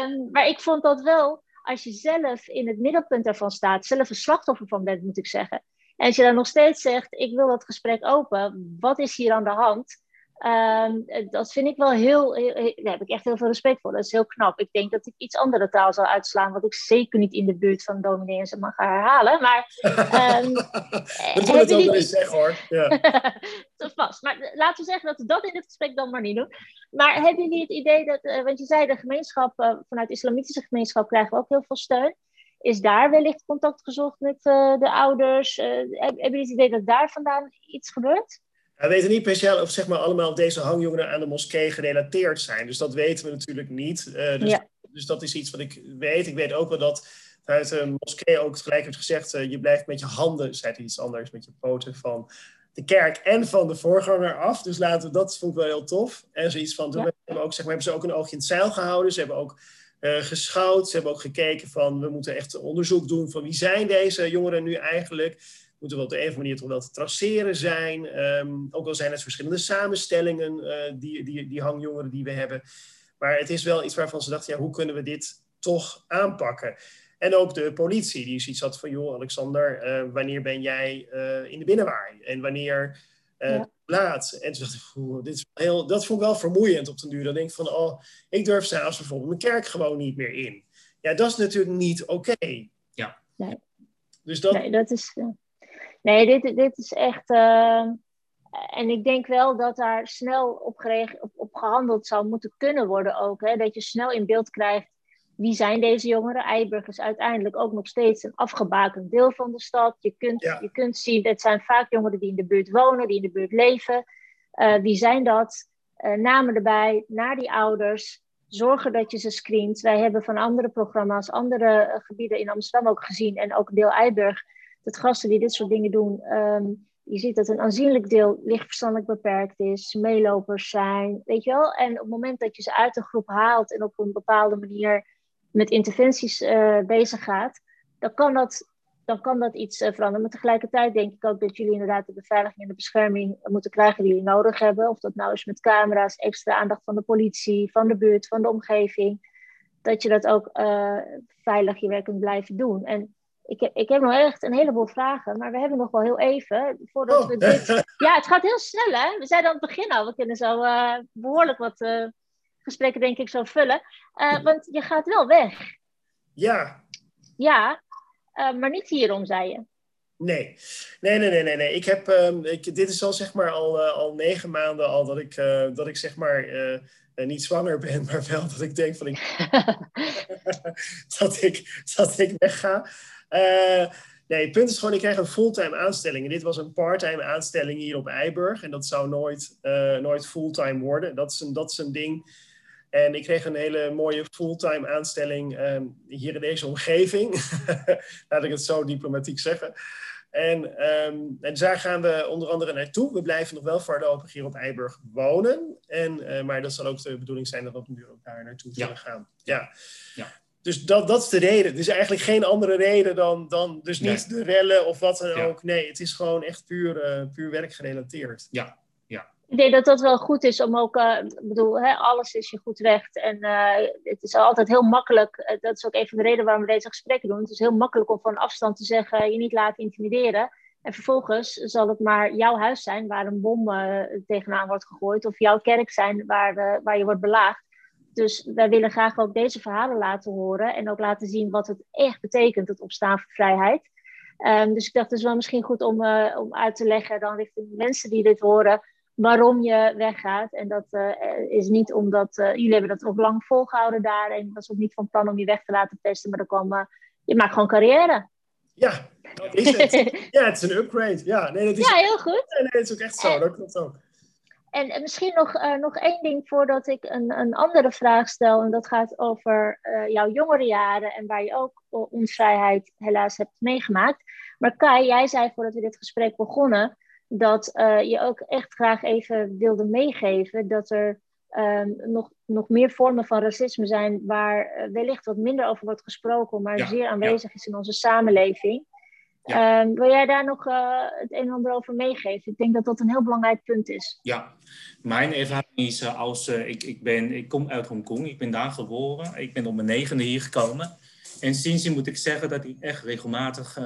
Um, maar ik vond dat wel, als je zelf in het middelpunt daarvan staat, zelf een slachtoffer van bent, moet ik zeggen. En als je dan nog steeds zegt, ik wil dat gesprek open, wat is hier aan de hand? Um, dat vind ik wel heel, heel, daar heb ik echt heel veel respect voor. Dat is heel knap. Ik denk dat ik iets andere taal zal uitslaan, wat ik zeker niet in de buurt van dominee en ze mag herhalen. Maar um, dat wil het wel eens zeggen hoor. Ja. dat vast. Maar laten we zeggen dat we dat in het gesprek dan maar niet doen. Maar hebben jullie het idee dat, uh, want je zei de gemeenschap, uh, vanuit de islamitische gemeenschap krijgen we ook heel veel steun. Is daar wellicht contact gezocht met uh, de ouders? hebben jullie het idee dat daar vandaan iets gebeurt? We weten niet speciaal of zeg maar, allemaal deze hangjongeren aan de moskee gerelateerd zijn. Dus dat weten we natuurlijk niet. Uh, dus, dus, dat is iets wat ik weet. Ik weet ook wel dat vanuit de moskee ook gelijk heeft gezegd... Uh, je blijft met je handen, zei hij iets anders, met je poten van de kerk en van de voorganger af. Dus laten we, dat vond ik wel heel tof. En zoiets van, toen hebben, ook, zeg maar, hebben ze ook een oogje in het zeil gehouden. Ze hebben ook uh, geschouwd. Ze hebben ook gekeken van, we moeten echt onderzoek doen van wie zijn deze jongeren nu eigenlijk moeten we op de een of andere manier toch wel te traceren zijn. Ehm, ook al zijn het verschillende samenstellingen, uh, die, die, die hangjongeren die we hebben. Maar het is wel iets waarvan ze dachten, ja, hoe kunnen we dit toch aanpakken? En ook de politie, die zoiets had van, joh, Alexander, uh, wanneer ben jij uh, in de binnenwaai? En wanneer ja. laat? En toen dacht ik, dit is heel, dat vond ik wel vermoeiend op den duur. Dan denk ik van, oh, ik durf s'avonds bijvoorbeeld mijn kerk gewoon niet meer in. Ja, dat is natuurlijk niet oké. Okay. Ja. Nee. Dus dat, nee, dat is... Nee, dit, dit is echt. Uh, en ik denk wel dat daar snel op, op, op, gehandeld zou moeten kunnen worden ook. Hè? Dat je snel in beeld krijgt wie zijn deze jongeren. Eiburg is uiteindelijk ook nog steeds een afgebakend deel van de stad. Je kunt, ja. je kunt zien, het zijn vaak jongeren die in de buurt wonen, die in de buurt leven. Uh, wie zijn dat? Uh, namen erbij, naar die ouders. Zorgen dat je ze screent. Wij hebben van andere programma's, andere gebieden in Amsterdam ook gezien. En ook deel Eiburg dat gasten die dit soort dingen doen, ehm, je ziet dat een aanzienlijk deel lichtverstandelijk beperkt is, meelopers zijn, weet je wel. En op het moment dat je ze uit een groep haalt en op een bepaalde manier met interventies uh, bezig gaat, dan kan dat, dan kan dat iets uh, veranderen. Maar tegelijkertijd denk ik ook dat jullie inderdaad de beveiliging en de bescherming moeten krijgen die jullie nodig hebben. Of dat nou is met camera's, extra aandacht van de politie, van de buurt, van de omgeving. Dat je dat ook uh, veilig je werk kunt blijven doen. En ik heb, ik heb nog echt een heleboel vragen, maar we hebben nog wel heel even voordat we oh. dit. Ja, het gaat heel snel, hè? We zeiden aan het begin al, we kunnen zo uh, behoorlijk wat uh, gesprekken, denk ik, zo vullen. Uh, want je gaat wel weg. Ja. Ja, maar niet hierom, zei je. Nee, nee, nee, nee, nee. nee. Ik heb, um, ik, dit is al zeg maar al, al negen maanden al dat ik, dat ik zeg maar niet zwanger ben, maar wel dat ik denk van ik, dat ik, dat ik wegga. Uh, nee, het punt is gewoon, ik krijg een fulltime aanstelling. En dit was een parttime aanstelling hier op Eiburg. En dat zou nooit, uh, nooit fulltime worden. Dat is, een, dat is een ding. En ik kreeg een hele mooie fulltime aanstelling um, hier in deze omgeving. Laat ik het zo diplomatiek zeggen. En, um, en daar gaan we onder andere naartoe. We blijven nog wel voorlopig hier op Eiburg wonen. En, uh, maar dat zal ook de bedoeling zijn dat we op een ook daar naartoe zullen gaan. Ja. ja dus dat, dat is de reden. Dus eigenlijk geen andere reden dan, dan dus niet de rellen of wat dan ook. Nee, het is gewoon echt puur, uh, puur werkgerelateerd. Ja, ja. Ik denk dat dat wel goed is om ook, uh, ik bedoel, hè, alles is je goed recht. En uh, het is altijd heel makkelijk, dat is ook een van de redenen waarom we deze gesprekken doen. Het is heel makkelijk om van afstand te zeggen, je niet laten intimideren. En vervolgens zal het maar jouw huis zijn waar een bom tegenaan wordt gegooid. Of jouw kerk zijn waar, waar je wordt belaagd. Dus wij willen graag ook deze verhalen laten horen en ook laten zien wat het echt betekent, het opstaan voor vrijheid. Um, dus ik dacht, het is wel misschien goed om, uh, om uit te leggen dan richting mensen die dit horen, waarom je weggaat. En dat uh, is niet omdat, uh, jullie hebben dat ook lang volgehouden daar en was ook niet van plan om je weg te laten testen, maar dan kwam, je maakt gewoon carrière. Ja, dat is het. ja, het is een upgrade. Ja, nee, dat is, ja heel goed. Nee, nee, dat is ook echt zo, dat klopt ook. En, misschien nog, uh, nog één ding voordat ik een, een andere vraag stel. En dat gaat over uh, jouw jongere jaren en waar je ook onvrijheid helaas hebt meegemaakt. Maar Kai, jij zei voordat we dit gesprek begonnen dat uh, je ook echt graag even wilde meegeven dat er um, nog, nog meer vormen van racisme zijn waar wellicht wat minder over wordt gesproken, maar zeer aanwezig is in onze samenleving. Ja. Um, wil jij daar nog uh, het een en ander over meegeven? Ik denk dat dat een heel belangrijk punt is. Ja, mijn ervaring is uh, als uh, ik, ik, ben, ik kom uit Hongkong, ik ben daar geboren, ik ben op mijn negende hier gekomen. En sindsdien moet ik zeggen dat ik echt regelmatig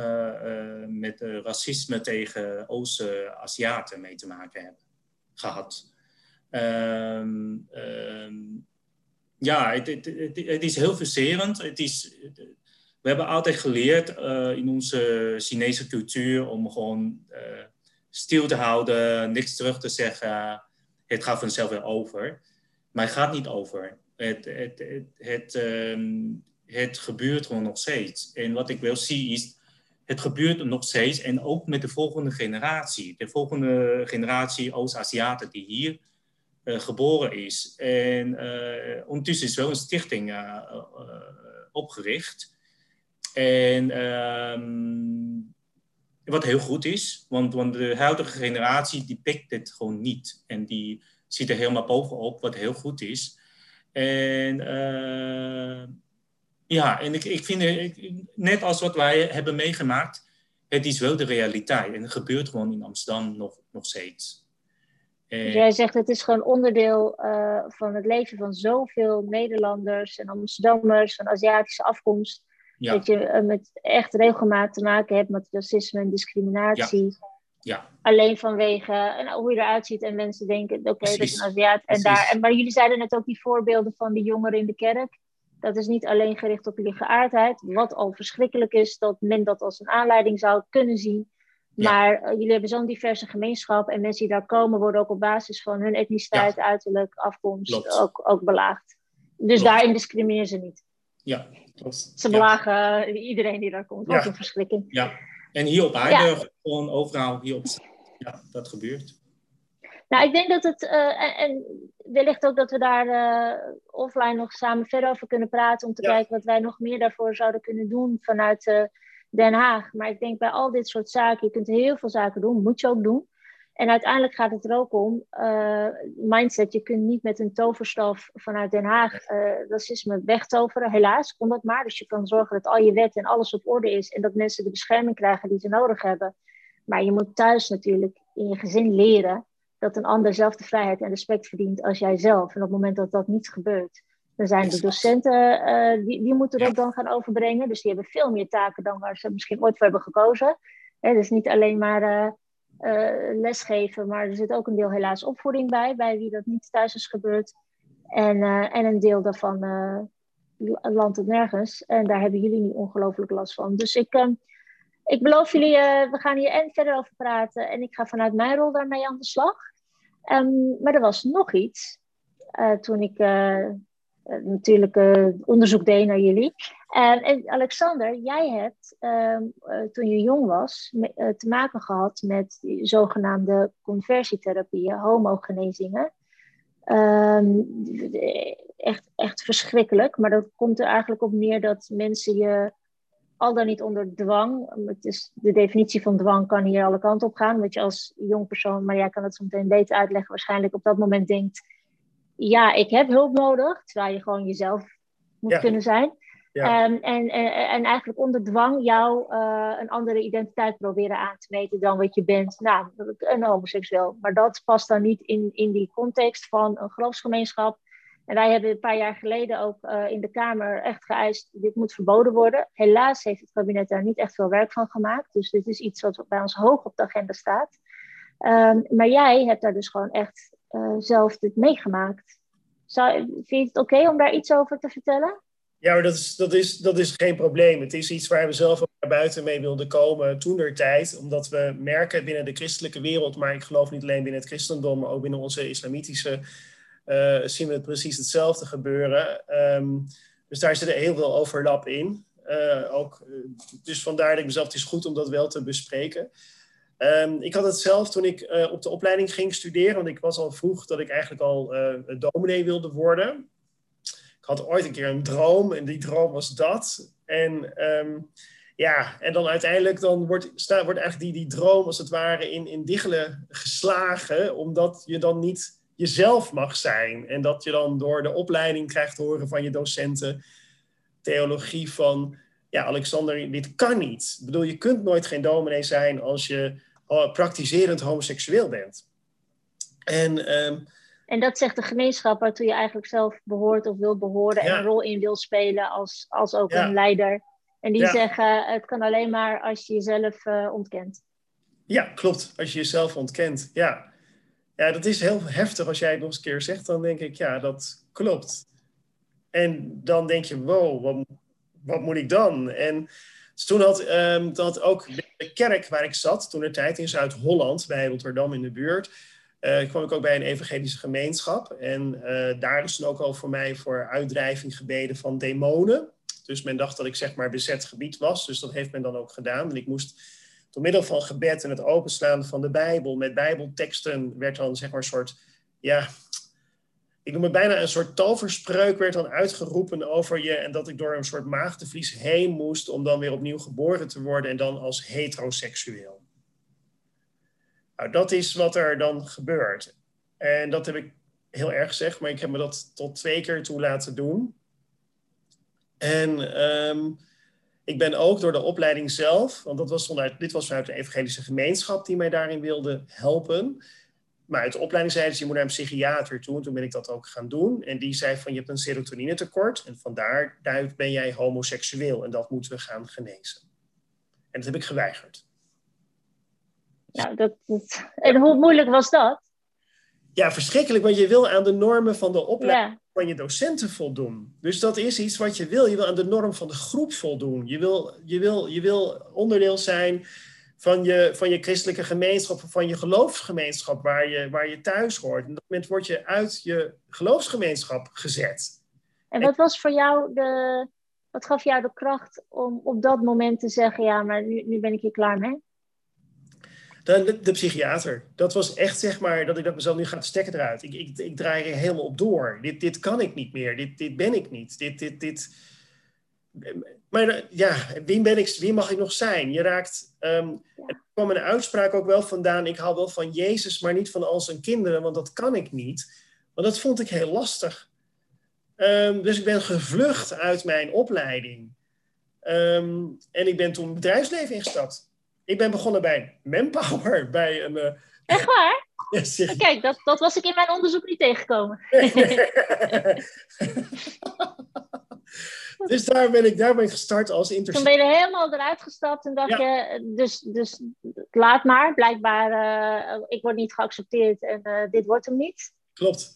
met racisme tegen Oost-Aziaten mee te maken heb gehad. Um, um, ja, het, het, het, het, is heel verserend. Het is, we hebben altijd geleerd uh, in onze Chinese cultuur om gewoon uh, stil te houden, niks terug te zeggen. Het gaat vanzelf weer over. Maar het gaat niet over. Het, het, het, het, um, het gebeurt gewoon nog steeds. En wat ik wel zie is het gebeurt nog steeds en ook met de volgende generatie. De volgende generatie Oost-Aziaten die hier uh, geboren is. En ondertussen is wel een stichting opgericht. En ehm, wat heel goed is, want, want de huidige generatie die pikt dit gewoon niet. En die zit er helemaal bovenop, wat heel goed is. En ja, en ik, ik vind, ik, net als wat wij hebben meegemaakt, het is wel de realiteit. En het gebeurt gewoon in Amsterdam nog, nog steeds. Dus jij zegt het is gewoon onderdeel uh, van het leven van zoveel Nederlanders en Amsterdammers van Aziatische afkomst. Dat je uh, met echt regelmaat te maken hebt met racisme en discriminatie. Ja. Alleen vanwege uh, hoe je eruit ziet en mensen denken, oké, okay, dat is een Aziat. En daar, en, maar jullie zeiden net ook die voorbeelden van die jongeren in de kerk. Dat is niet alleen gericht op jullie geaardheid, wat al verschrikkelijk is dat men dat als een aanleiding zou kunnen zien. Maar uh, jullie hebben zo'n diverse gemeenschap en mensen die daar komen worden ook op basis van hun etniciteit, uiterlijk, afkomst ook, ook belaagd. Dus daarin discrimineren ze niet. Ja, klopt. Ze belagen iedereen die daar komt. Ook een verschrikking. Ja, en hier op aarde, gewoon overal hier op Ja, dat gebeurt. Nou, ik denk dat het, uh, en, en, wellicht ook dat we daar uh, offline nog samen verder over kunnen praten, om te kijken wat wij nog meer daarvoor zouden kunnen doen vanuit uh, Den Haag. Maar ik denk bij al dit soort zaken, je kunt heel veel zaken doen, moet je ook doen. En uiteindelijk gaat het er ook om, mindset, je kunt niet met een toverstaf vanuit Den Haag racisme wegtoveren, helaas, kon dat maar. Dus je kan zorgen dat al je wet en alles op orde is en dat mensen de bescherming krijgen die ze nodig hebben. Maar je moet thuis natuurlijk in je gezin leren dat een ander zelf de vrijheid en respect verdient als jijzelf. En op het moment dat dat niet gebeurt, dan zijn de docenten, uh, die, die moeten dat dan gaan overbrengen. Dus die hebben veel meer taken dan waar ze misschien ooit voor hebben gekozen. Hè, dus niet alleen maar uh, lesgeven, maar er zit ook een deel helaas opvoeding bij, bij wie dat niet thuis is gebeurd. En, en een deel daarvan landt het nergens. En daar hebben jullie niet ongelooflijk last van. Dus ik, ehm, ik beloof jullie, we gaan hier en verder over praten. En ik ga vanuit mijn rol daarmee aan de slag. Um, maar er was nog iets. Toen ik natuurlijk uh, onderzoek deed naar jullie. en Alexander, jij hebt ehm, toen je jong was te maken gehad met zogenaamde conversietherapieën, homogenezingen. Um, echt, echt verschrikkelijk. Maar dat komt er eigenlijk op neer dat mensen je al dan niet onder dwang. Het is, de definitie van dwang kan hier alle kanten op gaan. Dat je als jong persoon, maar jij kan het zo meteen beter uitleggen, waarschijnlijk op dat moment denkt: ja, ik heb hulp nodig. Terwijl je gewoon jezelf moet kunnen zijn. Ja. Um, en, en, en, eigenlijk onder dwang jou uh, een andere identiteit proberen aan te meten dan wat je bent. Nou, een homoseksueel. Maar dat past dan niet in, in die context van een geloofsgemeenschap en wij hebben een paar jaar geleden ook uh, in de Kamer echt geëist, dit moet verboden worden. Helaas heeft het kabinet daar niet echt veel werk van gemaakt. Dus dit is iets wat bij ons hoog op de agenda staat. Um, maar jij hebt daar dus gewoon echt uh, zelf dit meegemaakt. Zou, vind je het oké om daar iets over te vertellen? Ja, maar dat is, dat, is, dat is geen probleem. Het is iets waar we zelf ook naar buiten mee wilden komen toen der tijd. Omdat we merken binnen de christelijke wereld, maar ik geloof niet alleen binnen het christendom, maar ook binnen onze islamitische uh, zien we het precies hetzelfde gebeuren. Um, dus daar zit er heel veel overlap in. Uh, ook, eh, dus vandaar dat ik mezelf, het is goed om dat wel te bespreken. Um, ik had het zelf toen ik uh, op de opleiding ging studeren, want ik was al vroeg dat ik eigenlijk al uh, dominee wilde worden. Ik had ooit een keer een droom en die droom was dat. En um, ja, en dan uiteindelijk dan wordt, staat, wordt eigenlijk die, die droom als het ware in, in diggelen geslagen, omdat je dan niet jezelf mag zijn. En dat je dan door de opleiding krijgt horen van je docenten theologie van, ja, Alexander, dit kan niet. Ik bedoel, je kunt nooit geen dominee zijn als je praktiserend homoseksueel bent. En, um, en dat zegt de gemeenschap waartoe je eigenlijk zelf behoort of wil behoren en een rol in wil spelen als, als ook een leider. En die zeggen, het kan alleen maar als je jezelf uh, ontkent. Ja, klopt. Als je jezelf ontkent, ja. Ja, dat is heel heftig als jij het nog eens een keer zegt. Dan denk ik, ja, dat klopt. En dan denk je, wow, wat, wat moet ik dan? En toen had, um, had ook de kerk waar ik zat, toen de tijd in Zuid-Holland, bij Rotterdam in de buurt, uh, kwam ik ook bij een evangelische gemeenschap. En uh, daar is toen ook al voor mij voor uitdrijving gebeden van demonen. Dus men dacht dat ik zeg maar bezet gebied was. Dus dat heeft men dan ook gedaan. En ik moest door middel van gebed en het openslaan van de Bijbel met Bijbelteksten werd dan zeg maar een soort, ja, ik noem bijna een soort toverspreuk werd dan uitgeroepen over je en dat ik door een soort maagdevlies heen moest om dan weer opnieuw geboren te worden en dan als heteroseksueel. Nou, dat is wat er dan gebeurt. En dat heb ik heel erg gezegd, maar ik heb me dat tot twee keer toe laten doen. En ehm, ik ben ook door de opleiding zelf, want dat was vanuit, dit was vanuit de evangelische gemeenschap die mij daarin wilde helpen. Maar uit de opleiding zeiden ze, je moet naar een psychiater toe. En toen ben ik dat ook gaan doen. En die zei van, je hebt een serotonine tekort. En vandaar ben jij homoseksueel. En dat moeten we gaan genezen. En dat heb ik geweigerd. Nou, dat, dat... En hoe moeilijk was dat? Ja, verschrikkelijk, want je wil aan de normen van de opleiding van je docenten voldoen. Dus dat is iets wat je wil. Je wil aan de norm van de groep voldoen. Je wil, je wil, je wil onderdeel zijn van je, van je christelijke gemeenschap, van je geloofsgemeenschap waar je, waar je thuis hoort. En op dat moment word je uit je geloofsgemeenschap gezet. En wat was voor jou de, wat gaf jou de kracht om op dat moment te zeggen, ja, maar nu, nu ben ik hier klaar mee? De, de, psychiater. Dat was echt zeg maar dat ik dacht mezelf, nu gaat de stekker eruit. Ik, ik, ik draai er helemaal op door. Dit, dit kan ik niet meer. Dit, dit ben ik niet. Dit, dit, dit. Maar ja, wie, ben ik, wie mag ik nog zijn? Je raakt. Um, er kwam een uitspraak ook wel vandaan. Ik hou wel van Jezus, maar niet van al zijn kinderen, want dat kan ik niet. Want dat vond ik heel lastig. Um, dus ik ben gevlucht uit mijn opleiding. Um, en ik ben toen het bedrijfsleven ingestapt. Ik ben begonnen bij Manpower, bij een... Uh... Echt waar? Kijk, dat, dat was ik in mijn onderzoek niet tegengekomen. dus daar ben, ik, daar ben ik gestart als intercessor. Toen ben je helemaal eruit gestapt en dacht je, dus, dus laat maar, blijkbaar, uh, ik word niet geaccepteerd en uh, dit wordt hem niet. Klopt.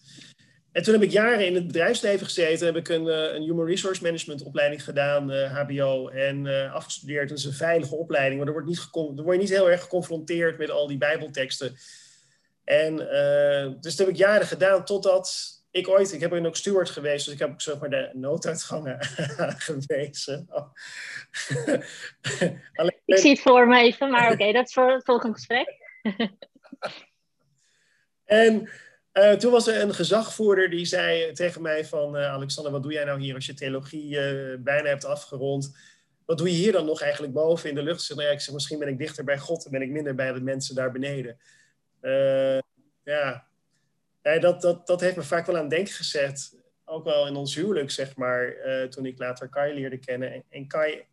En toen heb ik jaren in het bedrijfsleven gezeten. Heb ik een, eh, een Human Resource Management opleiding gedaan, HBO, en uh, afgestudeerd. Dat is een veilige opleiding, maar daar, wordt niet daar word je niet heel erg geconfronteerd met al die bijbelteksten. En uh, dus dat heb ik jaren gedaan totdat ik ooit, ik heb ook steward geweest, dus ik heb ook zeg maar de nooduitgangen gewezen. Oh. Alleen, ik zie het voor me even, maar oké, dat is voor het volgende gesprek. en uh, toen was er een gezagvoerder die zei tegen mij van... Uh, Alexander, wat doe jij nou hier als je theologie uh, bijna hebt afgerond? Wat doe je hier dan nog eigenlijk boven in de lucht? Nou ja, ik zeg, misschien ben ik dichter bij God en ben ik minder bij de mensen daar beneden. ja, ja, dat, dat, dat heeft me vaak wel aan het denken gezet. Ook wel in ons huwelijk, zeg maar, toen ik later Kai leerde kennen. En, en Kai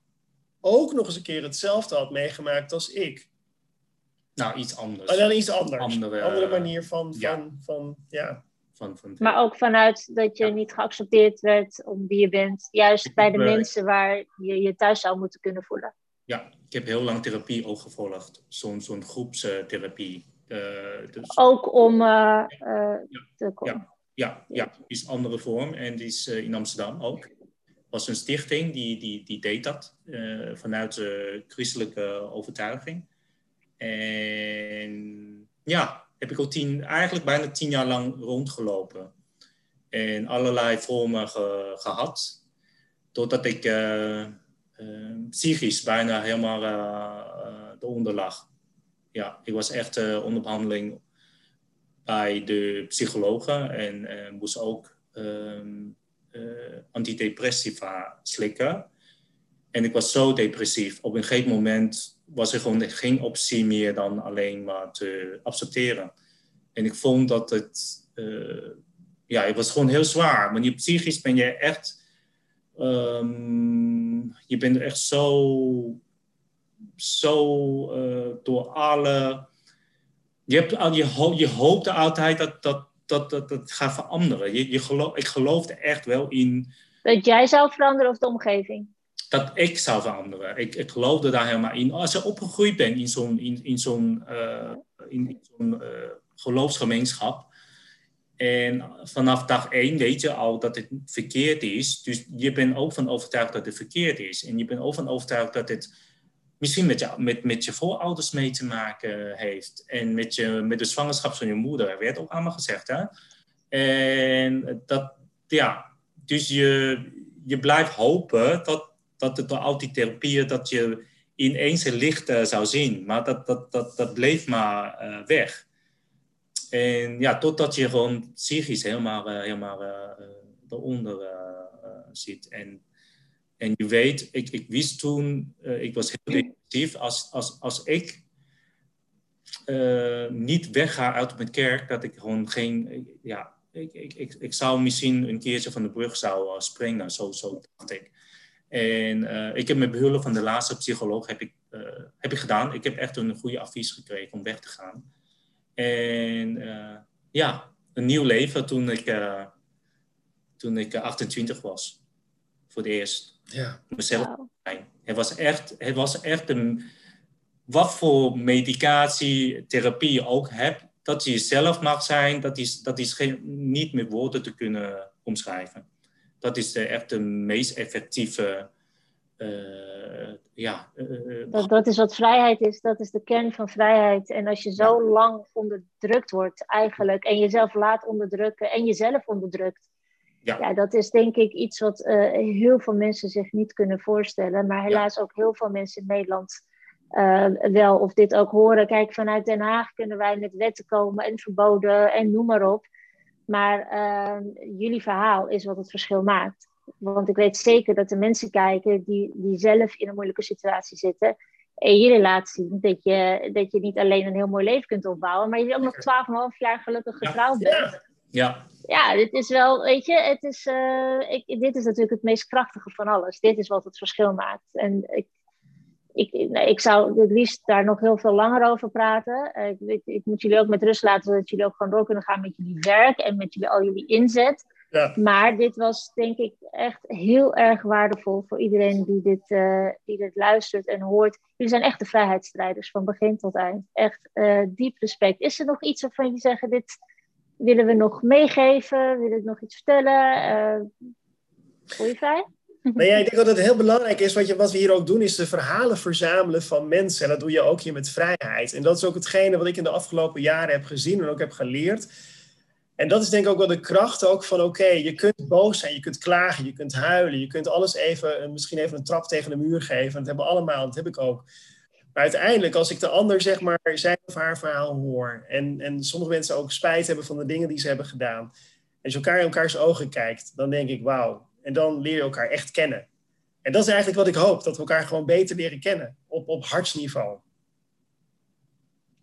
ook nog eens een keer hetzelfde had meegemaakt als ik. Nou, iets anders. Oh, dan iets anders. Andere, andere manier van, van, van, ja. Van, van, maar ook vanuit dat je niet geaccepteerd werd om wie je bent. Juist bij de mensen waar je je thuis zou moeten kunnen voelen. Ja, ik heb heel lang therapie ook gevolgd. Zo'n zo'n groepstherapie. Uh, dus... Ook om uh, uh, te komen. Ja, ja, ja, die is een andere vorm en die is in Amsterdam ook. was een stichting die, die, die deed dat vanuit de christelijke overtuiging. En ja, heb ik al tien, eigenlijk bijna tien jaar lang rondgelopen. En allerlei vormen gehad. Totdat ik uh, uh, psychisch bijna helemaal eronder lag. Ja, ik was echt onder behandeling bij de psychologen en moest ook ehm, antidepressiva slikken. En ik was zo depressief. Op een gegeven moment was er gewoon geen optie meer dan alleen maar te accepteren. En ik vond dat het, uh, ja, het was gewoon heel zwaar. Maar je psychisch ben je echt, um, je bent echt zo, zo uh, door alle, je, hebt, je, je hoopte altijd dat dat, dat, dat, dat gaat veranderen. Je, je geloof, ik geloofde echt wel in. Dat jij zou veranderen of de omgeving? dat ik zou veranderen. Ik, ik geloofde daar helemaal in. Als je opgegroeid bent in zo'n in, in zo'n uh, in, zo'n uh, geloofsgemeenschap. En vanaf dag één weet je al dat het verkeerd is. Dus je bent ook van overtuigd dat het verkeerd is. En je bent ook van overtuigd dat het misschien met je, met, met je voorouders mee te maken heeft. En met, je, met de zwangerschap van je moeder, werd ook allemaal gezegd. Hè? En dat, ja, dus je, je blijft hopen dat, dat het door al die therapieën, dat je ineens een licht uh, zou zien. Maar dat, dat, dat, dat bleef maar uh, weg. En ja, totdat je gewoon psychisch helemaal, uh, helemaal eronder zit. En, en je weet, ik, ik wist toen, ik was heel depressief, als, als, als ik niet wegga uit mijn kerk, dat ik gewoon geen, ja, ik, ik, ik, ik zou misschien een keertje van de brug zou springen, zo, zo dacht ik. En uh, ik heb met behulp van de laatste psycholoog heb ik, uh, heb ik gedaan. Ik heb echt een goede advies gekregen om weg te gaan. En uh, ja, een nieuw leven toen ik, toen ik 28 was. Voor het eerst. Ja. Mezelf wow. Het was echt, het was echt een, wat voor medicatie, therapie je ook hebt, dat je jezelf mag zijn, dat is, dat is geen, niet met woorden te kunnen omschrijven dat is de, echt de meest effectieve. Uh, ja, uh, dat, dat is wat vrijheid is, dat is de kern van vrijheid. En als je zo lang onderdrukt wordt, eigenlijk, en jezelf laat onderdrukken en jezelf onderdrukt, ja. ja dat is denk ik iets wat uh, heel veel mensen zich niet kunnen voorstellen. Maar helaas ja. ook heel veel mensen in Nederland wel of dit ook horen. Kijk, vanuit Den Haag kunnen wij met wetten komen en verboden en noem maar op. Maar uh, jullie verhaal is wat het verschil maakt. Want ik weet zeker dat er mensen kijken die, die zelf in een moeilijke situatie zitten. En jullie laat zien dat je, dat je niet alleen een heel mooi leven kunt opbouwen, maar je ook nog 12,5 jaar gelukkig getrouwd bent. Ja. Ja, dit is wel, weet je, het is, uh, ik, dit is natuurlijk het meest krachtige van alles. Dit is wat het verschil maakt. En ik, ik, ik zou het liefst daar nog heel veel langer over praten. Uh, ik, ik, moet jullie ook met rust laten, zodat jullie ook gewoon door kunnen gaan met jullie werk en met jullie, al jullie inzet. Ja. Maar dit was denk ik echt heel erg waardevol voor iedereen die dit, uh, die dit luistert en hoort. Jullie zijn echt de vrijheidsstrijders van begin tot eind. Echt diep respect. Is er nog iets waarvan jullie zeggen, dit willen we nog meegeven? Willen we nog iets vertellen? voel je vrij? Ja, ik denk dat het heel belangrijk is, wat, je, wat we hier ook doen, is de verhalen verzamelen van mensen. En dat doe je ook hier met vrijheid. En dat is ook hetgene wat ik in de afgelopen jaren heb gezien en ook heb geleerd. En dat is denk ik ook wel de kracht ook van, oké, je kunt boos zijn, je kunt klagen, je kunt huilen, je kunt alles even, misschien even een trap tegen de muur geven. Dat hebben we allemaal, dat heb ik ook. Maar uiteindelijk, als ik de ander zeg maar zijn of haar verhaal hoor, en, en sommige mensen ook spijt hebben van de dingen die ze hebben gedaan, en als je elkaar in elkaars ogen kijkt, dan denk ik, wauw, en dan leer je elkaar echt kennen. En dat is eigenlijk wat ik hoop, dat we elkaar gewoon beter leren kennen op, op hartsniveau.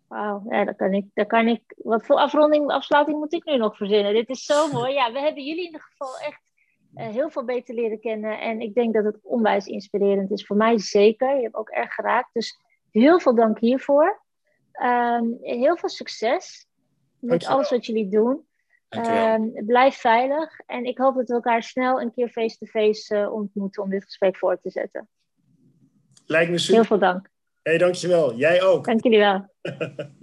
Wauw, ja, daar kan ik, daar kan ik. Wat voor afronding, afsluiting moet ik nu nog verzinnen? Dit is zo mooi. Ja, we hebben jullie in ieder geval echt uh, heel veel beter leren kennen. En ik denk dat het onwijs inspirerend is. Voor mij zeker. Je hebt ook erg geraakt. Dus heel veel dank hiervoor. Um, heel veel succes met alles wat jullie doen. Uh, blijf veilig en ik hoop dat we elkaar snel een keer face-to-face uh, ontmoeten om dit gesprek voor te zetten. Lijkt me super. Heel veel dank. Hé, hey, dankjewel. Jij ook. Dank jullie wel.